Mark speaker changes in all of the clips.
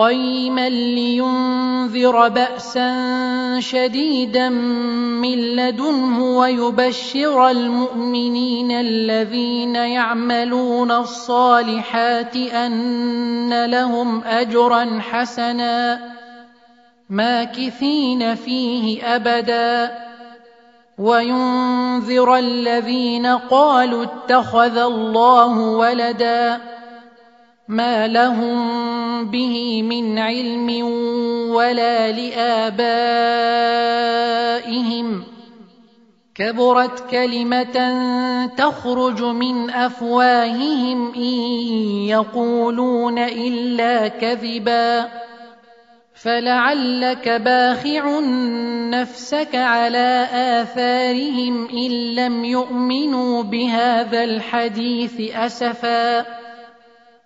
Speaker 1: قيما لينذر بأسا شديدا من لدنه ويبشر المؤمنين الذين يعملون الصالحات أن لهم أجرا حسنا ماكثين فيه أبدا. وينذر الذين قالوا اتخذ الله ولدا ما لهم به من علم ولا لابائهم كبرت كلمه تخرج من افواههم ان يقولون الا كذبا فلعلك باخع نفسك على اثارهم ان لم يؤمنوا بهذا الحديث اسفا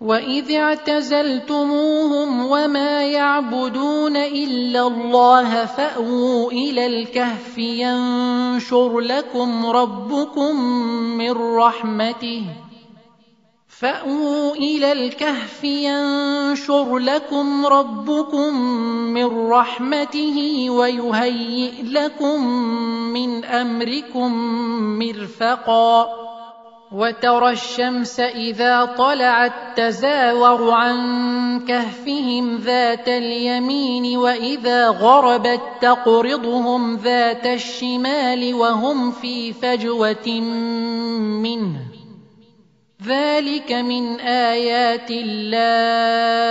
Speaker 1: واذ اعتزلتموهم وما يعبدون الا الله فاووا إلى الكهف ينشر لكم ربكم من رحمته فاووا إلى الكهف ينشر لكم ربكم من رحمته ويهيئ لكم من امركم مرفقا وترى الشمس إذا طلعت تزاور عن كهفهم ذات اليمين وإذا غربت تقرضهم ذات الشمال وهم في فجوة منه. ذلك من آيات الله.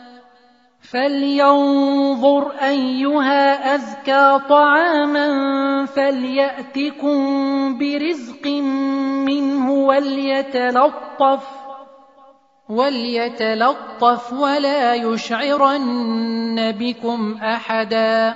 Speaker 1: فلينظر أيها أزكى طعاما فليأتكم برزق منه وليتلطف وليتلطف ولا يشعرن بكم أحدا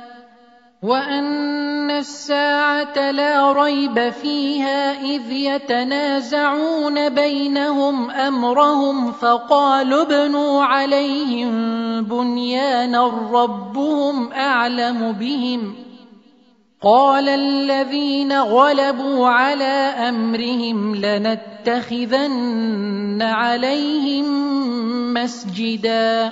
Speaker 1: وان الساعة لا ريب فيها اذ يتنازعون بينهم امرهم فقالوا ابنوا عليهم بنيانا ربهم اعلم بهم قال الذين غلبوا على امرهم لنتخذن عليهم مسجدا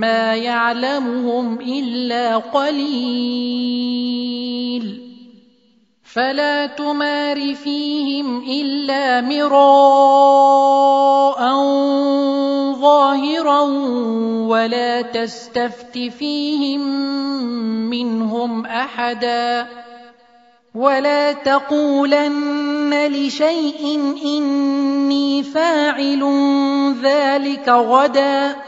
Speaker 1: ما يعلمهم إلا قليل. فلا تمار فيهم إلا مراء ظاهرا ولا تستفت فيهم منهم أحدا. ولا تقولن لشيء إني فاعل ذلك غدا.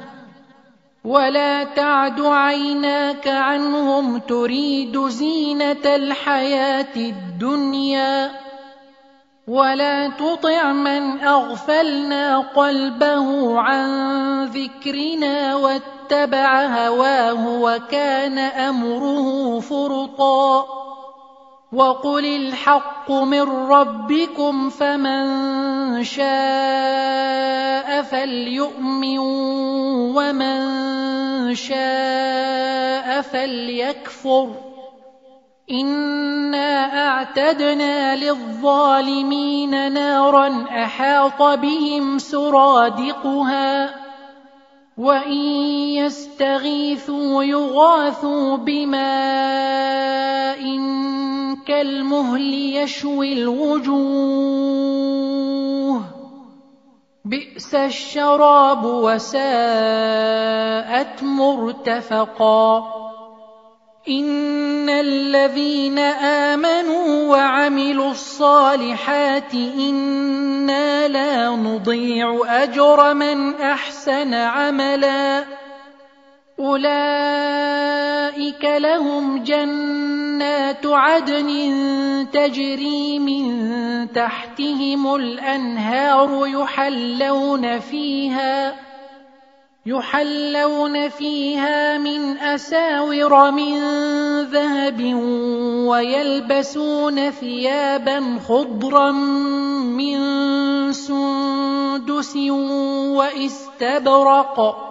Speaker 1: ولا تعد عيناك عنهم تريد زينه الحياة الدنيا ولا تطع من اغفلنا قلبه عن ذكرنا واتبع هواه وكان امره فرطا وقل الحق من ربكم فمن شاء فليؤمن ومن شاء فليكفر انا اعتدنا للظالمين نارا احاط بهم سرادقها وان يستغيثوا يغاثوا بماء كالمهل يشوي الوجوه. بئس الشراب وساءت مرتفقا. إن الذين آمنوا وعملوا الصالحات إنا لا نضيع أجر من أحسن عملا. أولئك لهم جنات عدن تجري من تحتهم الأنهار يحلون فيها يحلون فيها من أساور من ذهب ويلبسون ثيابا خضرا من سندس وإستبرق.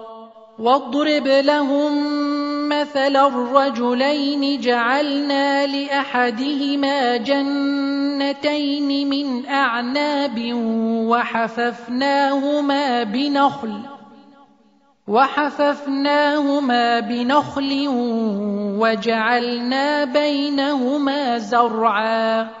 Speaker 1: واضرب لهم مثل الرجلين جعلنا لأحدهما جنتين من أعناب وحففناهما بنخل وحففناهما بنخل وجعلنا بينهما زرعا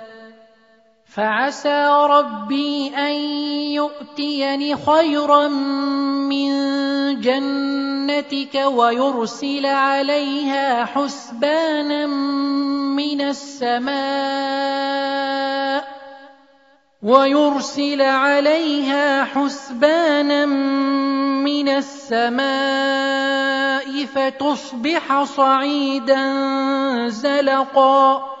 Speaker 1: فعسى ربي أن يؤتيني خيرا من جنتك ويرسل عليها حسبانا من السماء ويرسل عليها حسبانا من السماء فتصبح صعيدا زلقا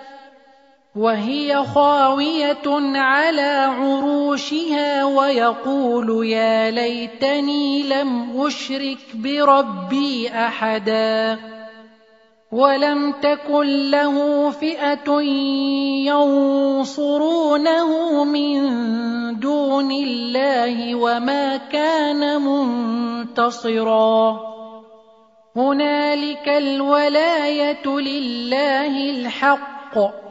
Speaker 1: وهي خاوية على عروشها ويقول يا ليتني لم أشرك بربي أحدا ولم تكن له فئة ينصرونه من دون الله وما كان منتصرا. هنالك الولاية لله الحق.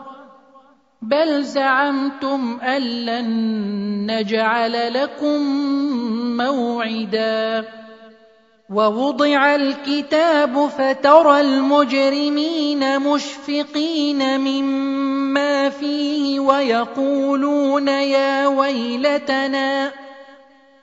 Speaker 1: بل زعمتم أن لن نجعل لكم موعدا. ووضع الكتاب فترى المجرمين مشفقين مما فيه ويقولون يا ويلتنا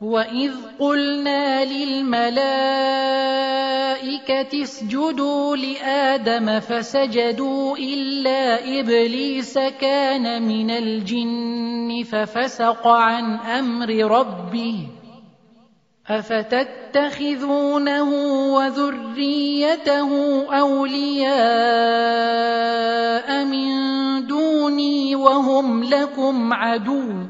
Speaker 1: وَإِذْ قُلْنَا لِلْمَلَائِكَةِ اسْجُدُوا لِآدَمَ فَسَجَدُوا إِلَّا إِبْلِيسَ كَانَ مِنَ الْجِنِّ فَفَسَقَ عَنْ أَمْرِ رَبِّهِ أَفَتَتَّخِذُونَهُ وَذُرِّيَّتَهُ أَوْلِيَاءَ مِن دُونِي وَهُمْ لَكُمْ عَدُوٌّ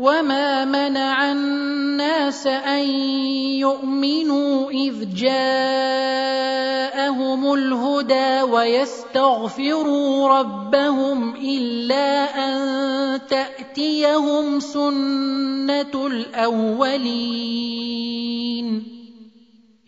Speaker 1: وما منع الناس ان يؤمنوا اذ جاءهم الهدى ويستغفروا ربهم الا ان تاتيهم سنه الاولين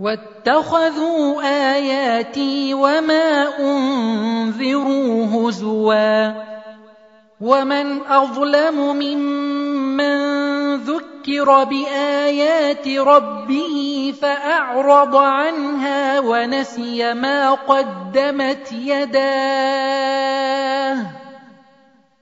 Speaker 1: واتخذوا آياتي وما أنذروا هزوا ومن أظلم ممن ذكر بآيات ربه فأعرض عنها ونسي ما قدمت يداه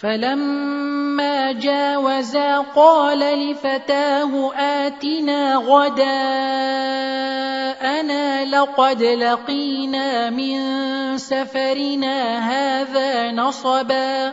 Speaker 1: فلما جاوزا قال لفتاه آتنا غداءنا لقد لقينا من سفرنا هذا نصبا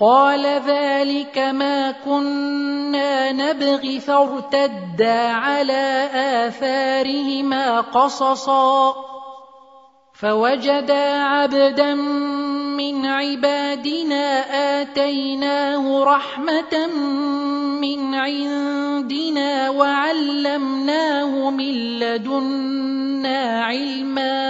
Speaker 1: قال ذلك ما كنا نبغي فارتدا على آثارهما قصصا. فوجدا عبدا من عبادنا آتيناه رحمة من عندنا وعلمناه من لدنا علما.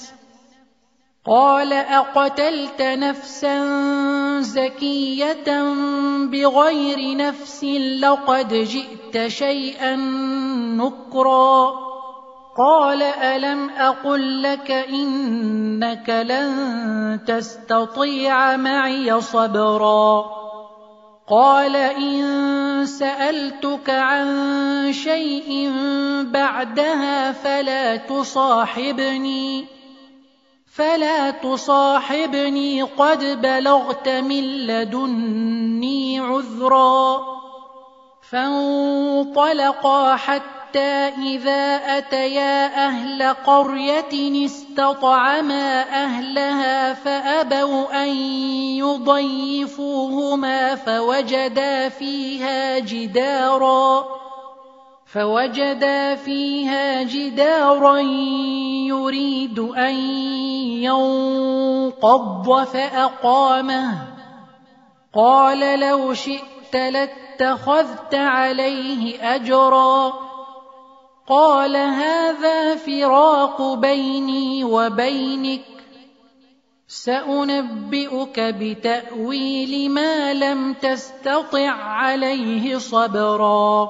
Speaker 1: قال أقتلت نفسا زكية بغير نفس لقد جئت شيئا نكرا. قال ألم أقل لك إنك لن تستطيع معي صبرا. قال إن سألتك عن شيء بعدها فلا تصاحبني. فلا تصاحبني قد بلغت من لدني عذرا فانطلقا حتى إذا أتيا أهل قرية استطعما أهلها فأبوا أن يضيفوهما فوجدا فيها جدارا فوجدا فيها جدارا يريد أن ينقض فأقامه. قال لو شئت لاتخذت عليه أجرا. قال هذا فراق بيني وبينك. سأنبئك بتأويل ما لم تستطع عليه صبرا.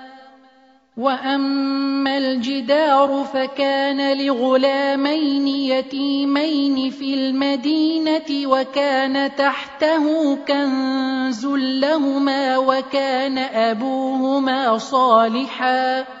Speaker 1: وأما الجدار فكان لغلامين يتيمين في المدينة وكان تحته كنز لهما وكان أبوهما صالحاً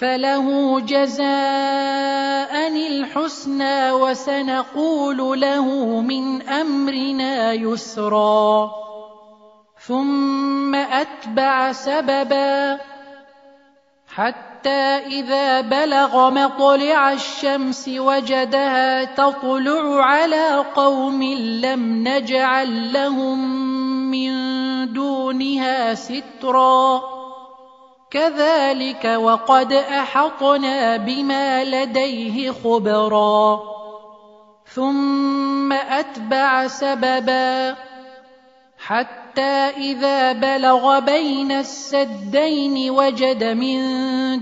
Speaker 1: فله جزاء الحسنى وسنقول له من امرنا يسرا ثم اتبع سببا حتى اذا بلغ مطلع الشمس وجدها تطلع على قوم لم نجعل لهم من دونها سترا كذلك وقد أحطنا بما لديه خبرا. ثم أتبع سببا حتى إذا بلغ بين السدين وجد من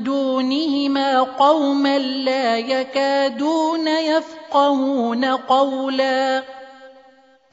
Speaker 1: دونهما قوما لا يكادون يفقهون قولا.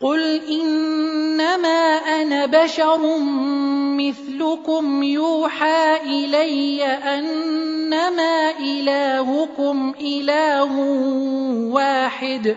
Speaker 1: قل انما أنا بشر مثلكم يوحى الي انما الهكم اله واحد